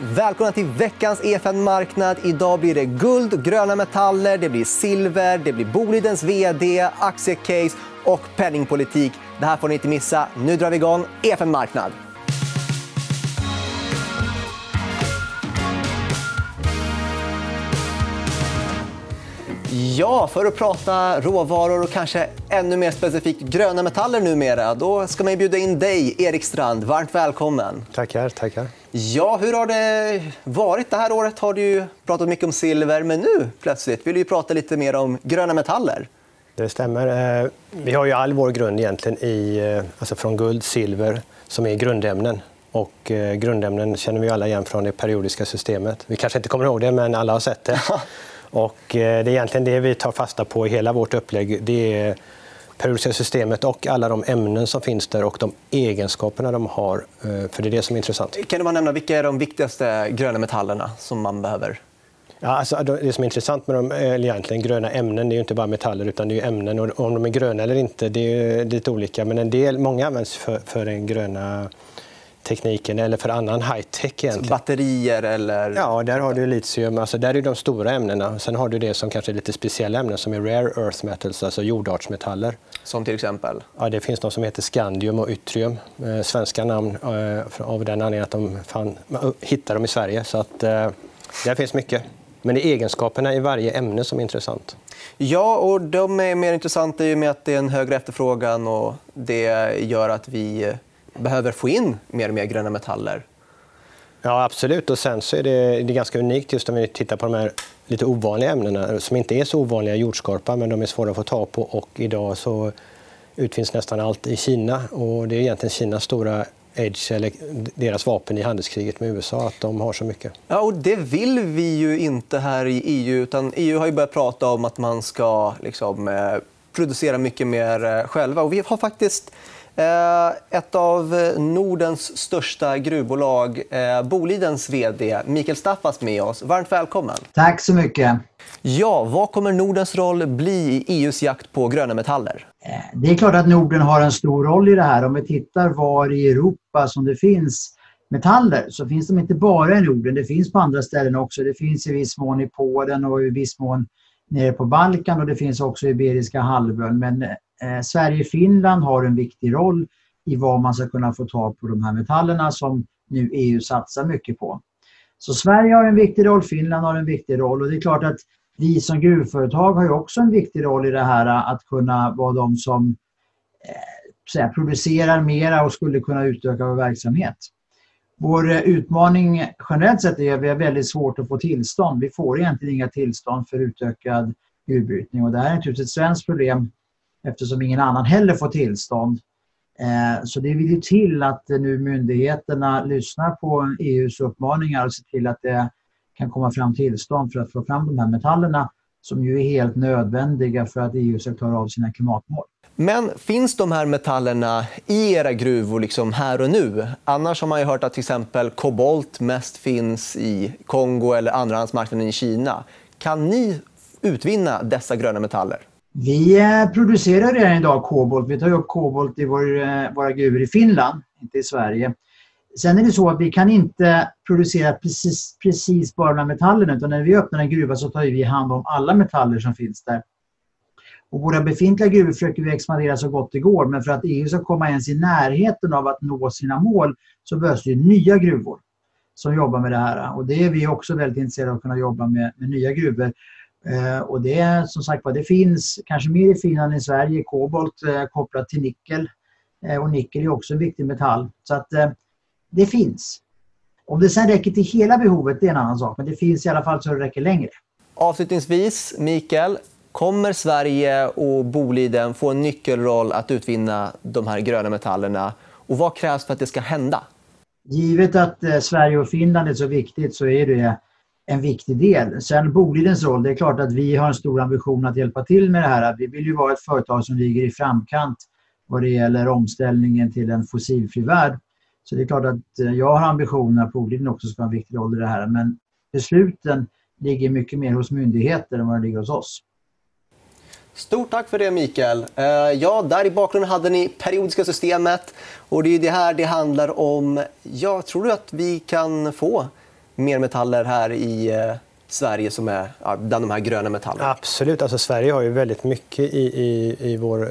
Välkomna till veckans EFN-marknad. Idag blir det guld, gröna metaller, det blir silver, det blir Bolidens vd, aktiecase och penningpolitik. Det här får ni inte missa. Nu drar vi igång EFN-marknad. Ja, för att prata råvaror och kanske ännu mer specifikt gröna metaller numera, då ska man bjuda in dig, Erik Strand. Varmt välkommen. Tackar. tackar. Ja, hur har det varit? Det här året har du pratat mycket om silver, men nu plötsligt vill du prata lite mer om gröna metaller. Det stämmer. Eh, vi har ju all vår grund egentligen i, eh, alltså från guld, silver, som är grundämnen. Och eh, grundämnen känner vi alla igen från det periodiska systemet. Vi kanske inte kommer ihåg det, men alla har sett det. Och det är egentligen det vi tar fasta på i hela vårt upplägg. Det är periodiska systemet och alla de ämnen som finns där och de egenskaperna de har. För det är det som är intressant. Kan du bara nämna vilka är de viktigaste gröna metallerna som man behöver? Ja, alltså, det som är intressant med de egentligen gröna ämnen det är inte bara metaller utan det är ämnen. Och om de är gröna eller inte det är lite olika. Men en del, många används för, för den gröna tekniken eller för annan high-tech. Batterier eller... Ja, där har du litium. Alltså, där är de stora ämnena. Sen har du det som kanske är lite speciella ämnen som är rare earth metals, alltså jordartsmetaller. Som till exempel? Ja, det finns de som heter scandium och yttrium. Eh, svenska namn eh, av den anledningen att de fann, hittade dem i Sverige. Så att, eh, där finns mycket. Men det är egenskaperna i varje ämne som är intressant. Ja, och de är mer intressanta i och med att det är en högre efterfrågan och det gör att vi behöver få in mer och mer gröna metaller. Ja, absolut. Och sen så är det, det är ganska unikt just om vi tittar på de här lite ovanliga ämnena som inte är så ovanliga i jordskorpa, men de är svåra att få tag på. Och idag så utvinns nästan allt i Kina. Och det är egentligen Kinas stora edge, eller deras vapen i handelskriget med USA, att de har så mycket. Ja, och det vill vi ju inte här i EU. Utan EU har ju börjat prata om att man ska liksom, eh, producera mycket mer eh, själva. Och vi har faktiskt ett av Nordens största gruvbolag, Bolidens vd Mikael Staffas med oss. Varmt välkommen. Tack så mycket. Ja, vad kommer Nordens roll bli i EUs jakt på gröna metaller? Eh, det är klart att Norden har en stor roll i det här. Om vi tittar var i Europa som det finns metaller så finns de inte bara i Norden, det finns på andra ställen också. Det finns i viss mån i Polen och i viss mån nere på Balkan och det finns också i Iberiska halvön. Men eh, Sverige och Finland har en viktig roll i vad man ska kunna få tag på de här metallerna som nu EU satsar mycket på. Så Sverige har en viktig roll, Finland har en viktig roll och det är klart att vi som gruvföretag har ju också en viktig roll i det här att kunna vara de som eh, producerar mera och skulle kunna utöka vår verksamhet. Vår eh, utmaning generellt sett är att vi har väldigt svårt att få tillstånd. Vi får egentligen inga tillstånd för utökad gruvbrytning och det här är naturligtvis ett svenskt problem eftersom ingen annan heller får tillstånd. Eh, så det vill ju till att nu myndigheterna lyssnar på EUs uppmaningar och ser till att det kan komma fram tillstånd för att få fram de här metallerna som ju är helt nödvändiga för att EU ska klara av sina klimatmål. Men finns de här metallerna i era gruvor liksom här och nu? Annars har man hört att till exempel kobolt mest finns i Kongo eller andrahandsmarknaden i Kina. Kan ni utvinna dessa gröna metaller? Vi eh, producerar redan idag kobolt. Vi tar upp kobolt i vår, eh, våra gruvor i Finland, inte i Sverige. Sen är det så att vi kan inte producera precis, precis bara de här metallerna utan när vi öppnar en gruva så tar vi hand om alla metaller som finns där. Och våra befintliga gruvor försöker vi expandera så gott det går men för att EU ska komma ens i närheten av att nå sina mål så behövs det nya gruvor som jobbar med det här. Och det är vi också väldigt intresserade av att kunna jobba med, med nya gruvor. Eh, och det som sagt det finns kanske mer i Finland än i Sverige, kobolt eh, kopplat till nickel. Eh, och nickel är också en viktig metall. Så att det finns. Om det sen räcker till hela behovet, det är en annan sak. Men det finns i alla fall så det räcker längre. Avslutningsvis, Mikael. Kommer Sverige och Boliden få en nyckelroll att utvinna de här gröna metallerna? Och vad krävs för att det ska hända? Givet att Sverige och Finland är så viktigt så är det en viktig del. Sen Bolidens roll, det är klart att vi har en stor ambition att hjälpa till med det här. Vi vill ju vara ett företag som ligger i framkant vad det gäller omställningen till en fossilfri värld. Så det är klart att eh, jag har ambitionen att Boliden också ska ha en viktig roll i det här. Men besluten ligger mycket mer hos myndigheter än vad de ligger hos oss. Stort tack för det, Mikael. Eh, ja, där i bakgrunden hade ni periodiska systemet. och Det är det här det handlar om. Ja, tror du att vi kan få mer metaller här i eh, Sverige som är ja, bland de här gröna metallerna? Absolut. Alltså, Sverige har ju väldigt mycket i, i, i vår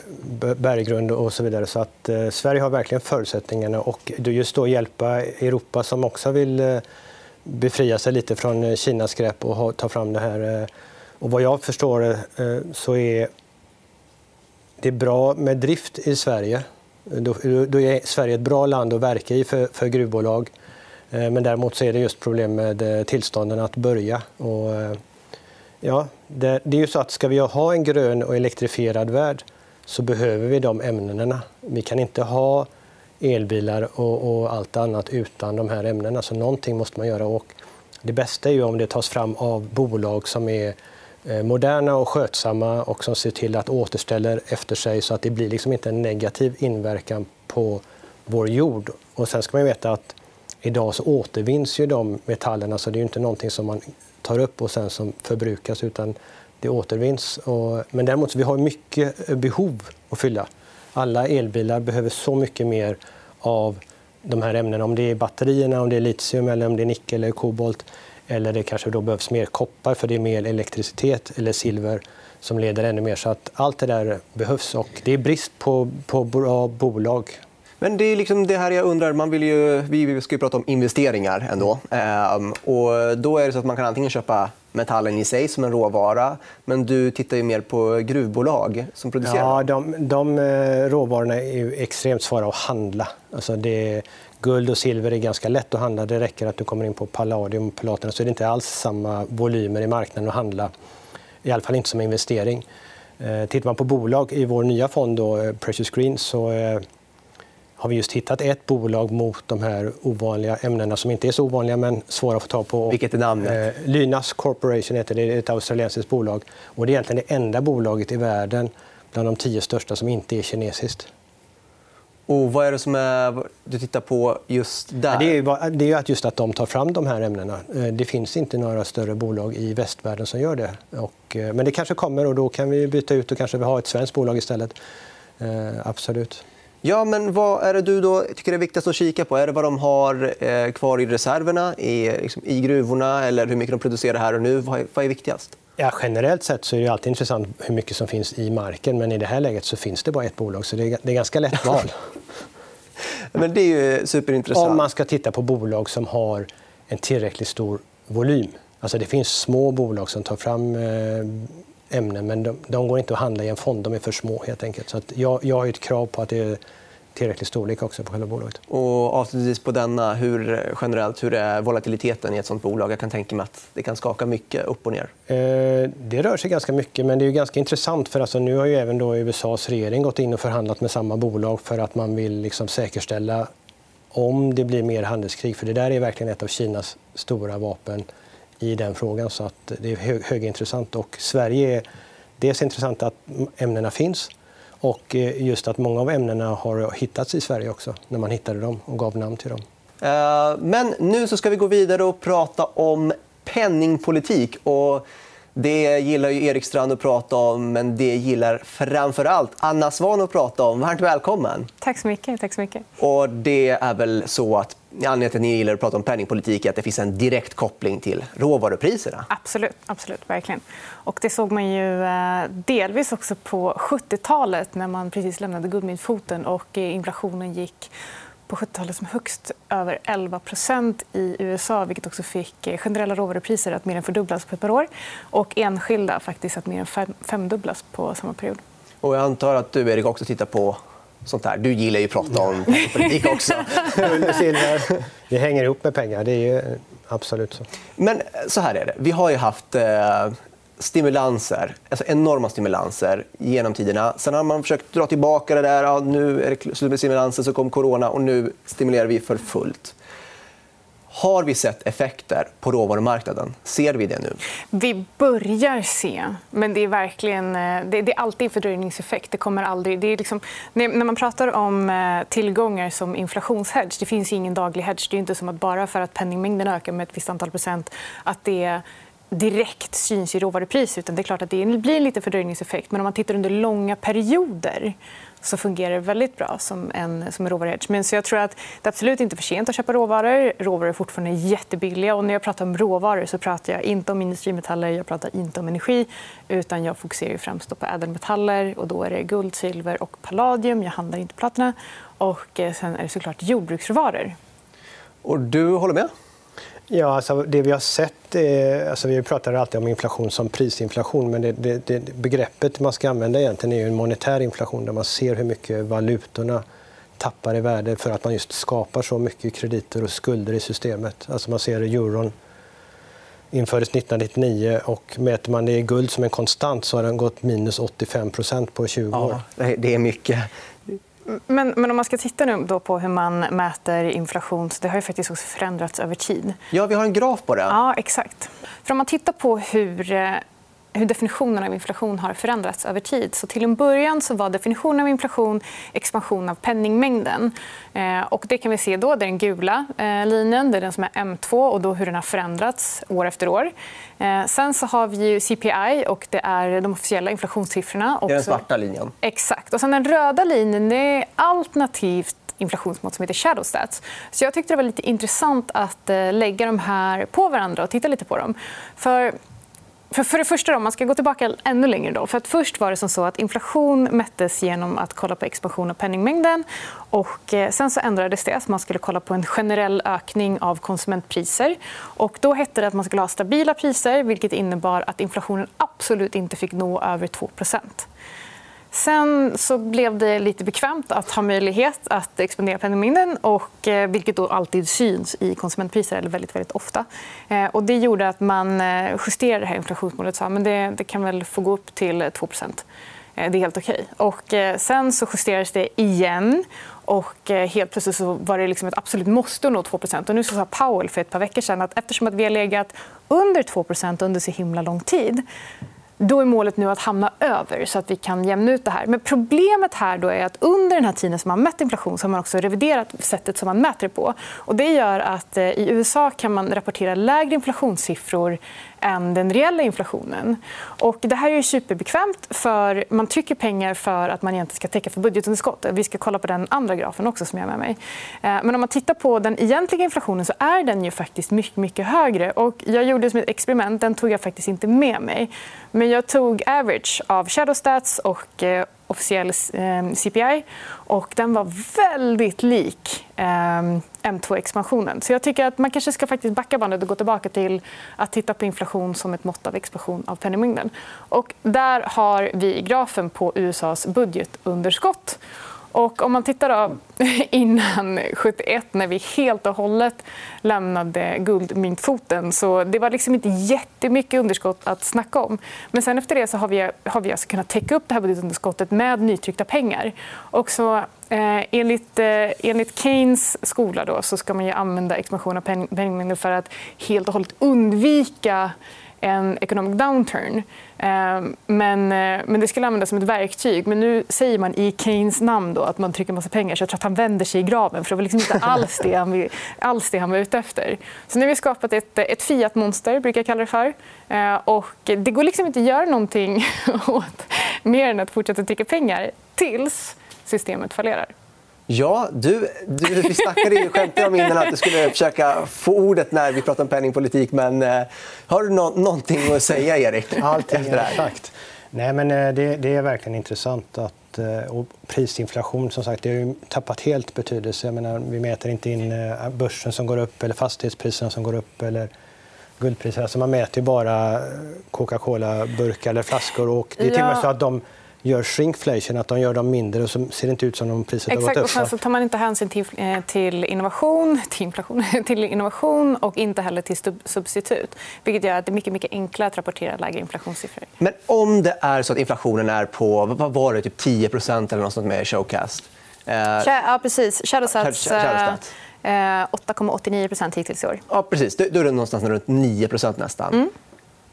berggrund och så vidare. Så att, eh, Sverige har verkligen förutsättningarna och just då hjälpa Europa som också vill eh, befria sig lite från eh, Kinas grepp och ha, ta fram det här. Eh, och vad jag förstår eh, så är det bra med drift i Sverige. Då, då är Sverige ett bra land att verka i för, för gruvbolag. Eh, men däremot så är det just problem med eh, tillstånden att börja. Och, eh, ja, det, det, är ju så att ska vi ha en grön och elektrifierad värld så behöver vi de ämnena. Vi kan inte ha elbilar och, och, allt annat utan de här ämnena. Så någonting måste man göra. Och det bästa är ju om det tas fram av bolag som är moderna och skötsamma och som ser till att återställa efter sig så att det blir liksom inte en negativ inverkan på vår jord. Och sen ska man veta att idag så återvinns ju de metallerna så det är inte någonting som man tar upp och sen som förbrukas utan det återvinns. Och, men däremot så vi har mycket behov att fylla alla elbilar behöver så mycket mer av de här ämnena. Om det är batterierna, om det är litium, eller om det är nickel eller kobolt. Eller det kanske då behövs mer koppar för det är mer elektricitet eller silver som leder ännu mer. Så att allt det där behövs och det är brist på, på bra bolag. Men det är liksom det här jag undrar. Man vill ju, vi ska ju prata om investeringar ändå. Ehm, och då är det så att man kan antingen köpa metallen i sig som en råvara. Men du tittar ju mer på gruvbolag som producerar. Ja, de, de eh, råvarorna är ju extremt svåra att handla. Alltså det, guld och silver är ganska lätt att handla. Det räcker att du kommer in på palladium och platina så är det inte alls samma volymer i marknaden att handla. I alla fall inte som investering. Eh, tittar man på bolag i vår nya fond, då, eh, Precious Green, så har vi just hittat ett bolag mot de här ovanliga ämnena som inte är så ovanliga men svåra att få tag på. Vilket är namnet? Eh, Lynas Corporation heter det. det är ett australiensiskt bolag. Och det är egentligen det enda bolaget i världen bland de tio största som inte är kinesiskt. Och vad är det som är, du tittar på just där? Det är, är just att de tar fram de här ämnena. Eh, det finns inte några större bolag i västvärlden som gör det. Eh, men det kanske kommer och då kan vi byta ut och kanske ha ett svenskt bolag istället. Absolut. Ja, men vad är det du då tycker är viktigast att kika på? Är det vad de har eh, kvar i reserverna i, liksom, i gruvorna eller hur mycket de producerar här och nu? Vad är, vad är viktigast? Ja, generellt sett så är det alltid intressant hur mycket som finns i marken. Men i det här läget så finns det bara ett bolag, så det är, det är ganska lätt val. men det är ju superintressant. Om man ska titta på bolag som har en tillräckligt stor volym. Alltså det finns små bolag som tar fram eh, ämnen men de, de, går inte att handla i en fond. De är för små. helt enkelt. Så jag, jag har ett krav på att det är tillräcklig storlek också på själva bolaget. Och avslutningsvis på denna, hur, generellt, hur är volatiliteten i ett sånt bolag? Jag kan tänka mig att det kan skaka mycket upp och ner. Eh, det rör sig ganska mycket, men det är ganska intressant. för alltså, Nu har ju även då USAs regering gått in och förhandlat med samma bolag för att man vill liksom säkerställa om det blir mer handelskrig. För Det där är verkligen ett av Kinas stora vapen i den frågan. så att Det är högintressant. Och Sverige är dels intressant att ämnena finns och eh, just att många av ämnena har hittats i Sverige också, när man hittade dem och gav namn till dem. Eh, men nu så ska vi gå vidare och prata om penningpolitik. Och det gillar ju Erik Strand att prata om, men det gillar framför allt Anna Svan att prata om. Varmt välkommen. Tack så mycket. Tack så mycket. Och det är väl så att anledningen till att ni gillar att prata om penningpolitik är att det finns en direkt koppling till råvarupriserna. Absolut, absolut verkligen. Och det såg man ju eh, delvis också på 70-talet när man precis lämnade guldmyntfoten och inflationen gick på 70-talet som högst över 11% i USA vilket också fick eh, generella råvarupriser att mer än fördubblas på ett par år och enskilda faktiskt att mer än femdubblas på samma period. Och jag antar att du, Erik, också tittar på sånt här. Du gillar ju att prata om politik också. Det hänger ihop med pengar. Det är absolut så. Men så här är det. Vi har ju haft eh, stimulanser, alltså enorma stimulanser genom tiderna. Sen har man försökt dra tillbaka det där. Ja, nu är det slut med stimulanser, så kom corona och nu stimulerar vi för fullt. Har vi sett effekter på råvarumarknaden? Ser vi det nu? Vi börjar se, men det är verkligen eh, det är alltid en fördröjningseffekt. Det kommer aldrig, det är liksom, när man pratar om eh, tillgångar som inflationshedge, det finns ingen daglig hedge. Det är inte som att bara för att penningmängden ökar med ett visst antal procent att det direkt syns i råvarupris. Utan det är klart att det blir en liten fördröjningseffekt. Men om man tittar under långa perioder så fungerar det väldigt bra som en, som en råvaruhedge. Men så jag tror att det är absolut inte för sent att köpa råvaror. Råvaror är fortfarande jättebilliga. Och när jag pratar om råvaror så pratar jag inte om industrimetaller jag pratar inte om energi. utan Jag fokuserar främst på ädelmetaller. Och då är det guld, silver och palladium. Jag handlar inte platina. Och eh, sen är det såklart jordbruksråvaror. Och du håller med? Ja, alltså det vi har sett är, alltså vi pratar alltid om inflation som prisinflation men det, det, det, begreppet man ska använda egentligen är en monetär inflation där man ser hur mycket valutorna tappar i värde för att man just skapar så mycket krediter och skulder i systemet. Alltså man ser euron infördes 1999 och mäter man det i guld som en konstant så har den gått minus 85% på 20 år. Ja, det är mycket. Men, men, om man ska titta nu då på hur man mäter inflation så det har ju faktiskt också förändrats över tid. Ja, vi har en graf på det. Ja, exakt. För om man tittar på hur eh, hur definitionen av inflation har förändrats över tid. Så till en början så var definitionen av inflation expansion av penningmängden. Eh, och det kan vi se då. Det är den gula eh, linjen, det är den som är M2 och då hur den har förändrats år efter år. Eh, sen så har vi CPI och det är de officiella inflationssiffrorna. Det är den svarta linjen. Exakt. Och sen den röda linjen är alternativt inflationsmått som heter shadow stats. Så jag tyckte det var lite intressant att lägga de här på varandra och titta lite på dem. För för, för det första, då, man ska gå tillbaka ännu längre. Då, för att först var det som så att inflation mättes genom att kolla på expansion av penningmängden. Och eh, sen så ändrades det. Så man skulle kolla på en generell ökning av konsumentpriser. Och då hette det att man skulle ha stabila priser vilket innebar att inflationen absolut inte fick nå över 2 Sen så blev det lite bekvämt att ha möjlighet att expandera penningmängden, och, eh, vilket då alltid syns i konsumentpriser. eller väldigt, väldigt ofta. Eh, och det gjorde att man eh, justerade det här inflationsmålet och sa att det, det kan väl få gå upp till 2% Det är helt okej. Och sen så justerades det igen. Och helt plötsligt så var det liksom ett absolut måste att nå 2 och Nu sa Powell för ett par veckor sedan att eftersom att vi har legat under 2% under så himla lång tid då är målet nu att hamna över så att vi kan jämna ut det här. Men problemet här då är att under den här tiden som man mätt inflation så har man också reviderat sättet som man mäter det på. Och det gör att eh, i USA kan man rapportera lägre inflationssiffror än den reella inflationen. Och det här är superbekvämt. för Man trycker pengar för att man egentligen ska täcka för budgetunderskott. Vi ska kolla på den andra grafen också. som jag med mig. Eh, men om man tittar på den egentliga inflationen så är den ju faktiskt mycket, mycket högre. Och jag gjorde som ett experiment. Den tog jag faktiskt inte med mig. Men jag tog average av shadowstats och eh, officiell eh, CPI. Och den var väldigt lik eh, M2-expansionen. Så jag tycker att man kanske ska faktiskt backa bandet och gå tillbaka till att titta på inflation som ett mått av expansion av penningmängden. Och där har vi grafen på USAs budgetunderskott. Och om man tittar då, innan 71 när vi helt och hållet lämnade guldmyntfoten så det var liksom inte jättemycket underskott att snacka om. Men sen efter det så har vi, har vi alltså kunnat täcka upp det här budgetunderskottet med nytryckta pengar. Och så, eh, enligt, eh, enligt Keynes skola då, så ska man ju använda expansion av penningmängden för att helt och hållet undvika en economic downturn. Ehm, men, eh, men det skulle användas som ett verktyg. Men nu säger man i Keynes namn då att man trycker en massa pengar. Så jag tror att han vänder sig i graven. för Det var liksom inte alls det han, alls det han var ute efter. Så nu har vi skapat ett, ett Fiat-monster, brukar jag kalla det för. Ehm, och det går liksom inte att göra någonting åt mer än att fortsätta trycka pengar tills systemet fallerar. Ja, du, du, vi snackade ju skämtade om innan att du skulle försöka få ordet när vi pratar om penningpolitik. Men eh, har du no någonting att säga, Erik? Allting är sagt. Nej, men eh, det, det, är verkligen intressant. att eh, och Prisinflation som sagt, det har tappat helt betydelse. Jag menar, vi mäter inte in börsen som går upp eller fastighetspriserna som går upp. eller guldpriser. Alltså man mäter bara Coca-Cola-burkar eller flaskor. Och det är till och med så att de gör shrinkflation, att de gör dem mindre och så ser det inte ut som om priset Exakt, har gått upp. Och sen så tar man inte hänsyn till, eh, till, innovation, till, inflation, till innovation och inte heller till substitut. Vilket gör att det är mycket, mycket enklare att rapportera lägre inflationssiffror. Men om det är så att inflationen är på vad var det, typ 10% eller något sånt med Showcast? Eh... Ja, precis. Shadowsats... 8,89 eh, hittills i år. Ja, precis. Då är det någonstans runt 9% nästan. Mm.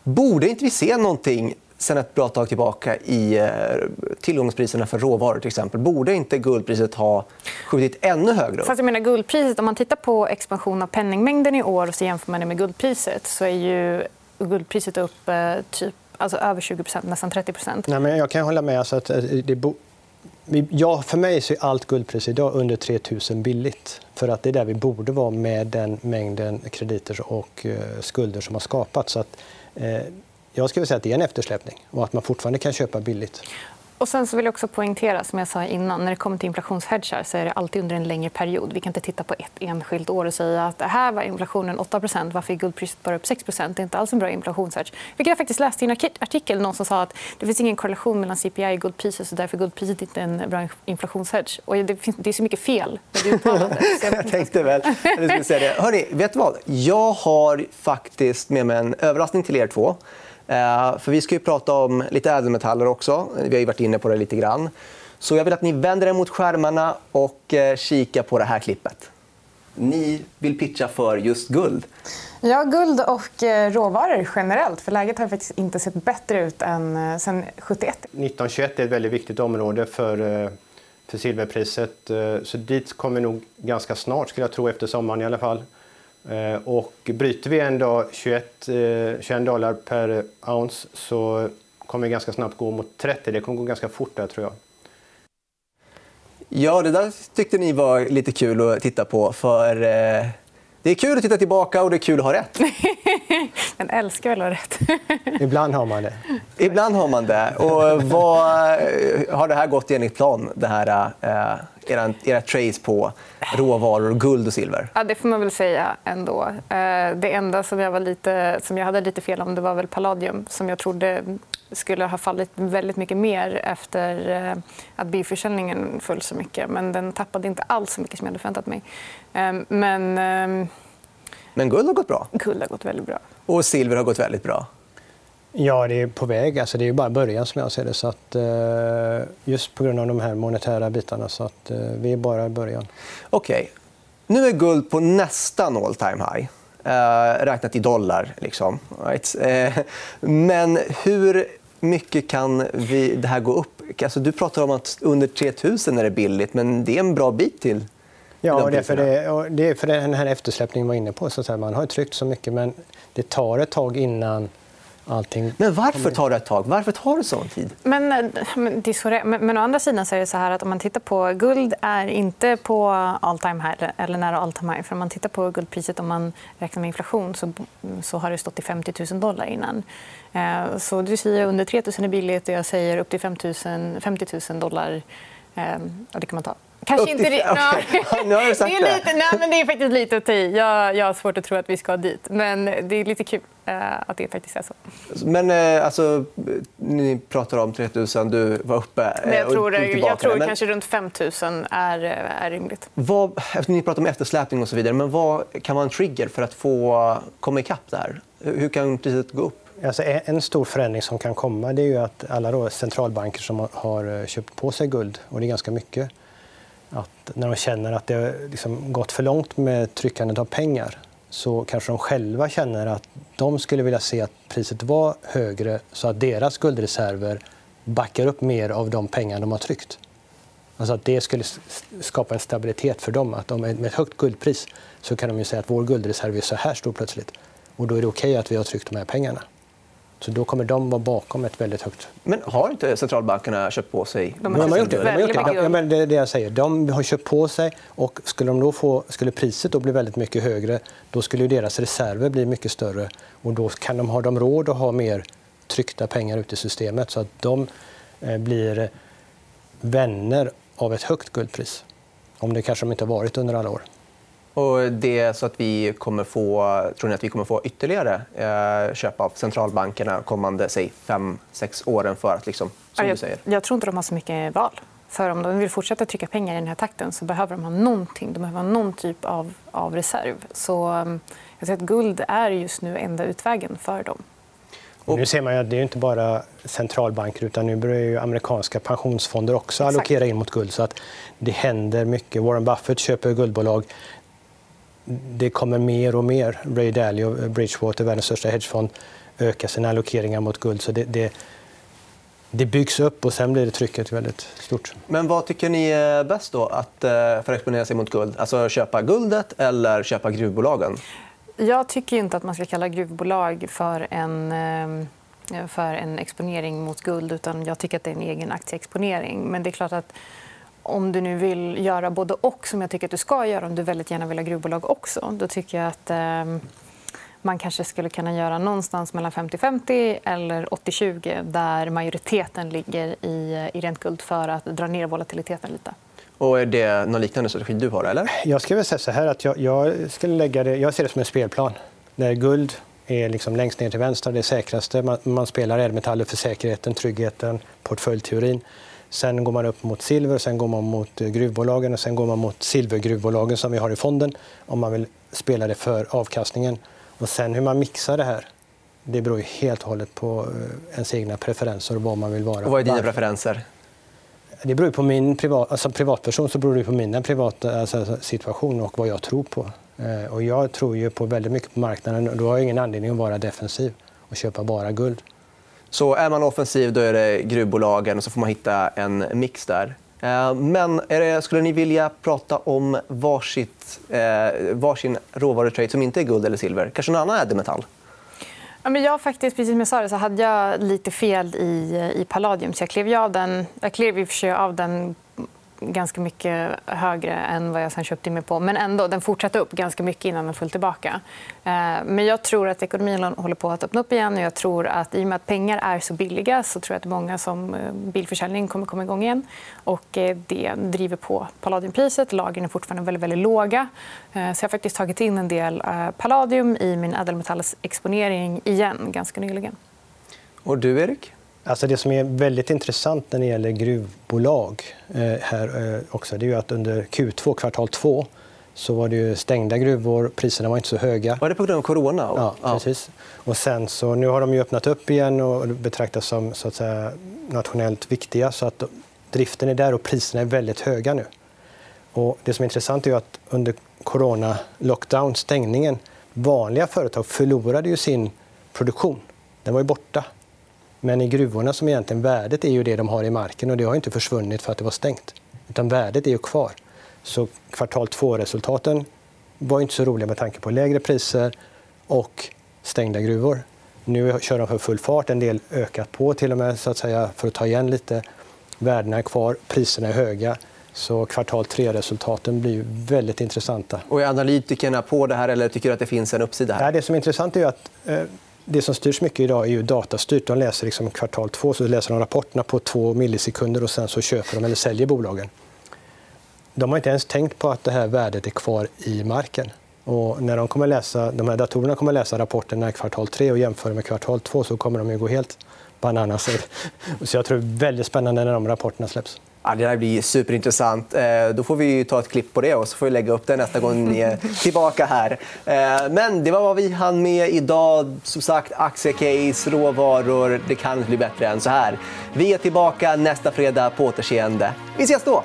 Borde inte vi se någonting sen ett bra tag tillbaka i eh, tillgångspriserna för råvaror. Till exempel. Borde inte guldpriset ha skjutit ännu högre upp? Fast jag menar, guldpriset, om man tittar på expansion av penningmängden i år och så jämför man det med guldpriset så är ju guldpriset upp eh, typ, alltså över 20% nästan 30 Nej, men Jag kan hålla med. Alltså att eh, det Ja, för mig så är allt guldpris idag under 3 000 billigt. För att det är där vi borde vara med den mängden krediter och skulder som har skapats. Så att, eh, jag skulle säga att det är en eftersläpning och att man fortfarande kan köpa billigt. Och sen så vill jag också poängtera, som jag sa innan, när det kommer till inflationshedgar så är det alltid under en längre period. Vi kan inte titta på ett enskilt år och säga att här var inflationen 8% varför är guldpriset bara upp 6 Det är inte alls en bra inflationshedge. Vilket jag faktiskt läste i en artikel. Någon som sa att det finns ingen korrelation mellan CPI och guldpriset så därför är guldpriset inte en bra inflationshedge. Och det, finns, det är så mycket fel med det uttalandet. jag tänkte väl skulle säga det. Hörrni, vet du vad? Jag har faktiskt med mig en överraskning till er två. Eh, för vi ska ju prata om lite ädelmetaller också. Vi har varit inne på det lite grann. Så jag vill att ni vänder er mot skärmarna och eh, kika på det här klippet. Ni vill pitcha för just guld. Ja, guld och eh, råvaror generellt. För Läget har faktiskt inte sett bättre ut än sen 71. 1921 är ett väldigt viktigt område för, för silverpriset. Så dit kommer vi nog ganska snart, skulle jag tro, efter sommaren i alla fall. Eh, och bryter vi en dag 21, 21 eh, dollar per ounce så kommer vi ganska snabbt gå mot 30. Det kommer gå ganska fort där tror jag. Ja, det där tyckte ni var lite kul att titta på. För eh, Det är kul att titta tillbaka och det är kul att ha rätt. Man älskar väl att ha rätt. Ibland har man det. Ibland har man det. Och vad, har det här gått enligt plan, det här, eh, era, era trace på råvaror, guld och silver? Ja, det får man väl säga ändå. Eh, det enda som jag, var lite, som jag hade lite fel om det var väl palladium som jag trodde skulle ha fallit väldigt mycket mer efter eh, att bilförsäljningen föll så mycket. Men den tappade inte alls så mycket som jag hade förväntat mig. Ehm, men, men guld har gått bra? Guld har gått väldigt bra. Och silver har gått väldigt bra? Ja, det är på väg. Alltså, det är bara början som jag ser det. Så att, eh, just på grund av de här monetära bitarna. Så att, eh, vi är bara i början. Okej. Okay. Nu är guld på nästan all time high. Eh, räknat i dollar. Liksom. Right? Eh, men hur mycket kan vi, det här gå upp? Alltså, du pratar om att under 3 000 är det billigt, men det är en bra bit till. Ja, det är, för det, det är för den här eftersläppningen var inne på. Så att. Man har tryckt så mycket, men det tar ett tag innan allting... Men varför tar det ett tag? Varför tar det sån tid? Men, men, det är så men, men å andra sidan så är det så här att om man tittar på guld är inte på all time high eller nära all time high. För om man tittar på guldpriset om man räknar med inflation så, så har det stått i 50 000 dollar innan. Eh, så du säger under 3 000 är billigt och jag säger upp till 5 000, 50 000 dollar. Eh, det kan man ta. Kanske inte... Okay. nu har du sagt det. Är lite, nej, men det är faktiskt lite att jag, jag har svårt att tro att vi ska dit. Men det är lite kul eh, att det faktiskt är så. Men eh, alltså, ni pratar om 3 000, du var uppe eh, men jag tror, och jag tror men... kanske runt 5 000 är, är rimligt. Vad, ni pratar om eftersläpning och så vidare. Men vad kan vara en trigger för att få komma ikapp där? Hur kan priset gå upp? Alltså en stor förändring som kan komma det är ju att alla centralbanker som har köpt på sig guld, och det är ganska mycket, att när de känner att det har liksom gått för långt med tryckandet av pengar så kanske de själva känner att de skulle vilja se att priset var högre så att deras guldreserver backar upp mer av de pengar de har tryckt. Alltså att det skulle skapa en stabilitet för dem. Att de med ett högt guldpris så kan de ju säga att vår guldreserv är så här stor plötsligt. Och då är det okej okay att vi har tryckt de här pengarna. Så då kommer de vara bakom ett väldigt högt... Men har inte centralbankerna köpt på sig? De har, de har gjort det. De har gjort det. Ja, men det är det jag säger. De har köpt på sig och skulle, de då få, skulle priset då bli väldigt mycket högre då skulle deras reserver bli mycket större och då kan de, ha de råd att ha mer tryckta pengar ute i systemet så att de eh, blir vänner av ett högt guldpris. Om det kanske de inte har varit under alla år. Och det är så att vi kommer få, tror ni att vi kommer få ytterligare eh, köp av centralbankerna kommande säg, fem, sex åren för att, liksom, som jag, du säger? Jag tror inte de har så mycket val. För om de vill fortsätta trycka pengar i den här takten så behöver de ha någonting. De behöver ha någon typ av, av reserv. Så um, jag säger att guld är just nu enda utvägen för dem. Och nu ser man att det är inte bara centralbanker utan nu börjar ju amerikanska pensionsfonder också allokera in mot guld. Så att det händer mycket. Warren Buffett köper guldbolag det kommer mer och mer. Ray Dalio, Bridgewater, världens största hedgefond, ökar sina allokeringar mot guld. Så det, det, det byggs upp och sen blir det trycket väldigt stort. Men vad tycker ni är bäst då att, eh, för att exponera sig mot guld? Alltså köpa guldet eller köpa gruvbolagen? Jag tycker inte att man ska kalla gruvbolag för en, eh, eh, för en exponering mot guld. utan Jag tycker att det är en egen aktieexponering. Men det är klart att om du nu vill göra både och, som jag tycker att du ska göra om du väldigt gärna vill ha gruvbolag också, då tycker jag att eh, man kanske skulle kunna göra någonstans mellan 50-50 eller 80-20 där majoriteten ligger i, i rent guld för att dra ner volatiliteten lite. Och är det någon liknande strategi du har? Eller? Jag skulle säga så här att jag, jag, skulle lägga det, jag ser det som en spelplan. Där guld är liksom längst ner till vänster, det säkraste. Man, man spelar ädelmetaller för säkerheten, tryggheten, portföljteorin. Sen går man upp mot silver, sen går man mot eh, gruvbolagen och sen går man mot silvergruvbolagen som vi har i fonden om man vill spela det för avkastningen. Och sen hur man mixar det här, det beror ju helt och hållet på eh, ens egna preferenser och vad man vill vara. Och vad är dina preferenser? Det beror på min privat, alltså privatperson så beror det på min privata alltså, situation och vad jag tror på. Eh, och jag tror ju på väldigt mycket på marknaden och då har jag ingen anledning att vara defensiv och köpa bara guld. Så är man offensiv då är det gruvbolagen och så får man hitta en mix där. Eh, men det, skulle ni vilja prata om varsitt, eh, varsin råvarutrade som inte är guld eller silver? Kanske någon annan ädelmetall? Ja, men jag faktiskt, precis som jag sa det, så hade jag lite fel i, i Palladium. Så jag klev, av den, jag klev i och för sig av den ganska mycket högre än vad jag sen köpte in mig på. Men ändå, den fortsatte upp ganska mycket innan den föll tillbaka. Eh, men jag tror att ekonomin håller på att öppna upp igen. Och jag tror att I och med att pengar är så billiga så tror jag att många som eh, bilförsäljning kommer komma igång igen. Och eh, det driver på palladiumpriset. Lagren är fortfarande väldigt, väldigt låga. Så jag har faktiskt tagit in en del palladium i min ädelmetallsexponering igen ganska nyligen. Och du, Erik? Alltså det som är väldigt intressant när det gäller gruvbolag eh, här eh, också, det är att under Q2, kvartal 2, så var det stängda gruvor. Priserna var inte så höga. Var det på grund av corona? Ja, precis. Och sen så, nu har de ju öppnat upp igen och betraktas som så att säga, nationellt viktiga. Så att driften är där och priserna är väldigt höga nu. Och det som är intressant är att under corona lockdown, stängningen, vanliga företag förlorade ju sin produktion. Den var ju borta. Men i gruvorna som egentligen värdet är ju det de har i marken och det har inte försvunnit för att det var stängt. Utan värdet är ju kvar. Så kvartal två-resultaten var inte så roliga med tanke på lägre priser och stängda gruvor. Nu kör de för full fart, en del ökat på till och med så att säga, för att ta igen lite. Värdena är kvar, priserna är höga. Så kvartal tre-resultaten blir väldigt intressanta. Och är analytikerna på det här eller tycker du att det finns en uppsida? Här? det som är intressant är att eh, det som styrs mycket idag är ju datastyrt. De läser liksom kvartal två, så läser de rapporterna på två millisekunder och sen så köper de eller säljer bolagen. De har inte ens tänkt på att det här värdet är kvar i marken. Och när de, kommer läsa, de här datorerna kommer läsa rapporterna i kvartal tre och jämföra med kvartal två så kommer de ju gå helt bananas. Så jag tror det är väldigt spännande när de rapporterna släpps. Ja, det här blir superintressant. Eh, då får vi ta ett klipp på det och så får vi lägga upp det nästa gång ni är tillbaka här. Eh, men det var vad vi hann med idag. Som sagt, aktiecase, råvaror. Det kan inte bli bättre än så här. Vi är tillbaka nästa fredag på återseende. Vi ses då!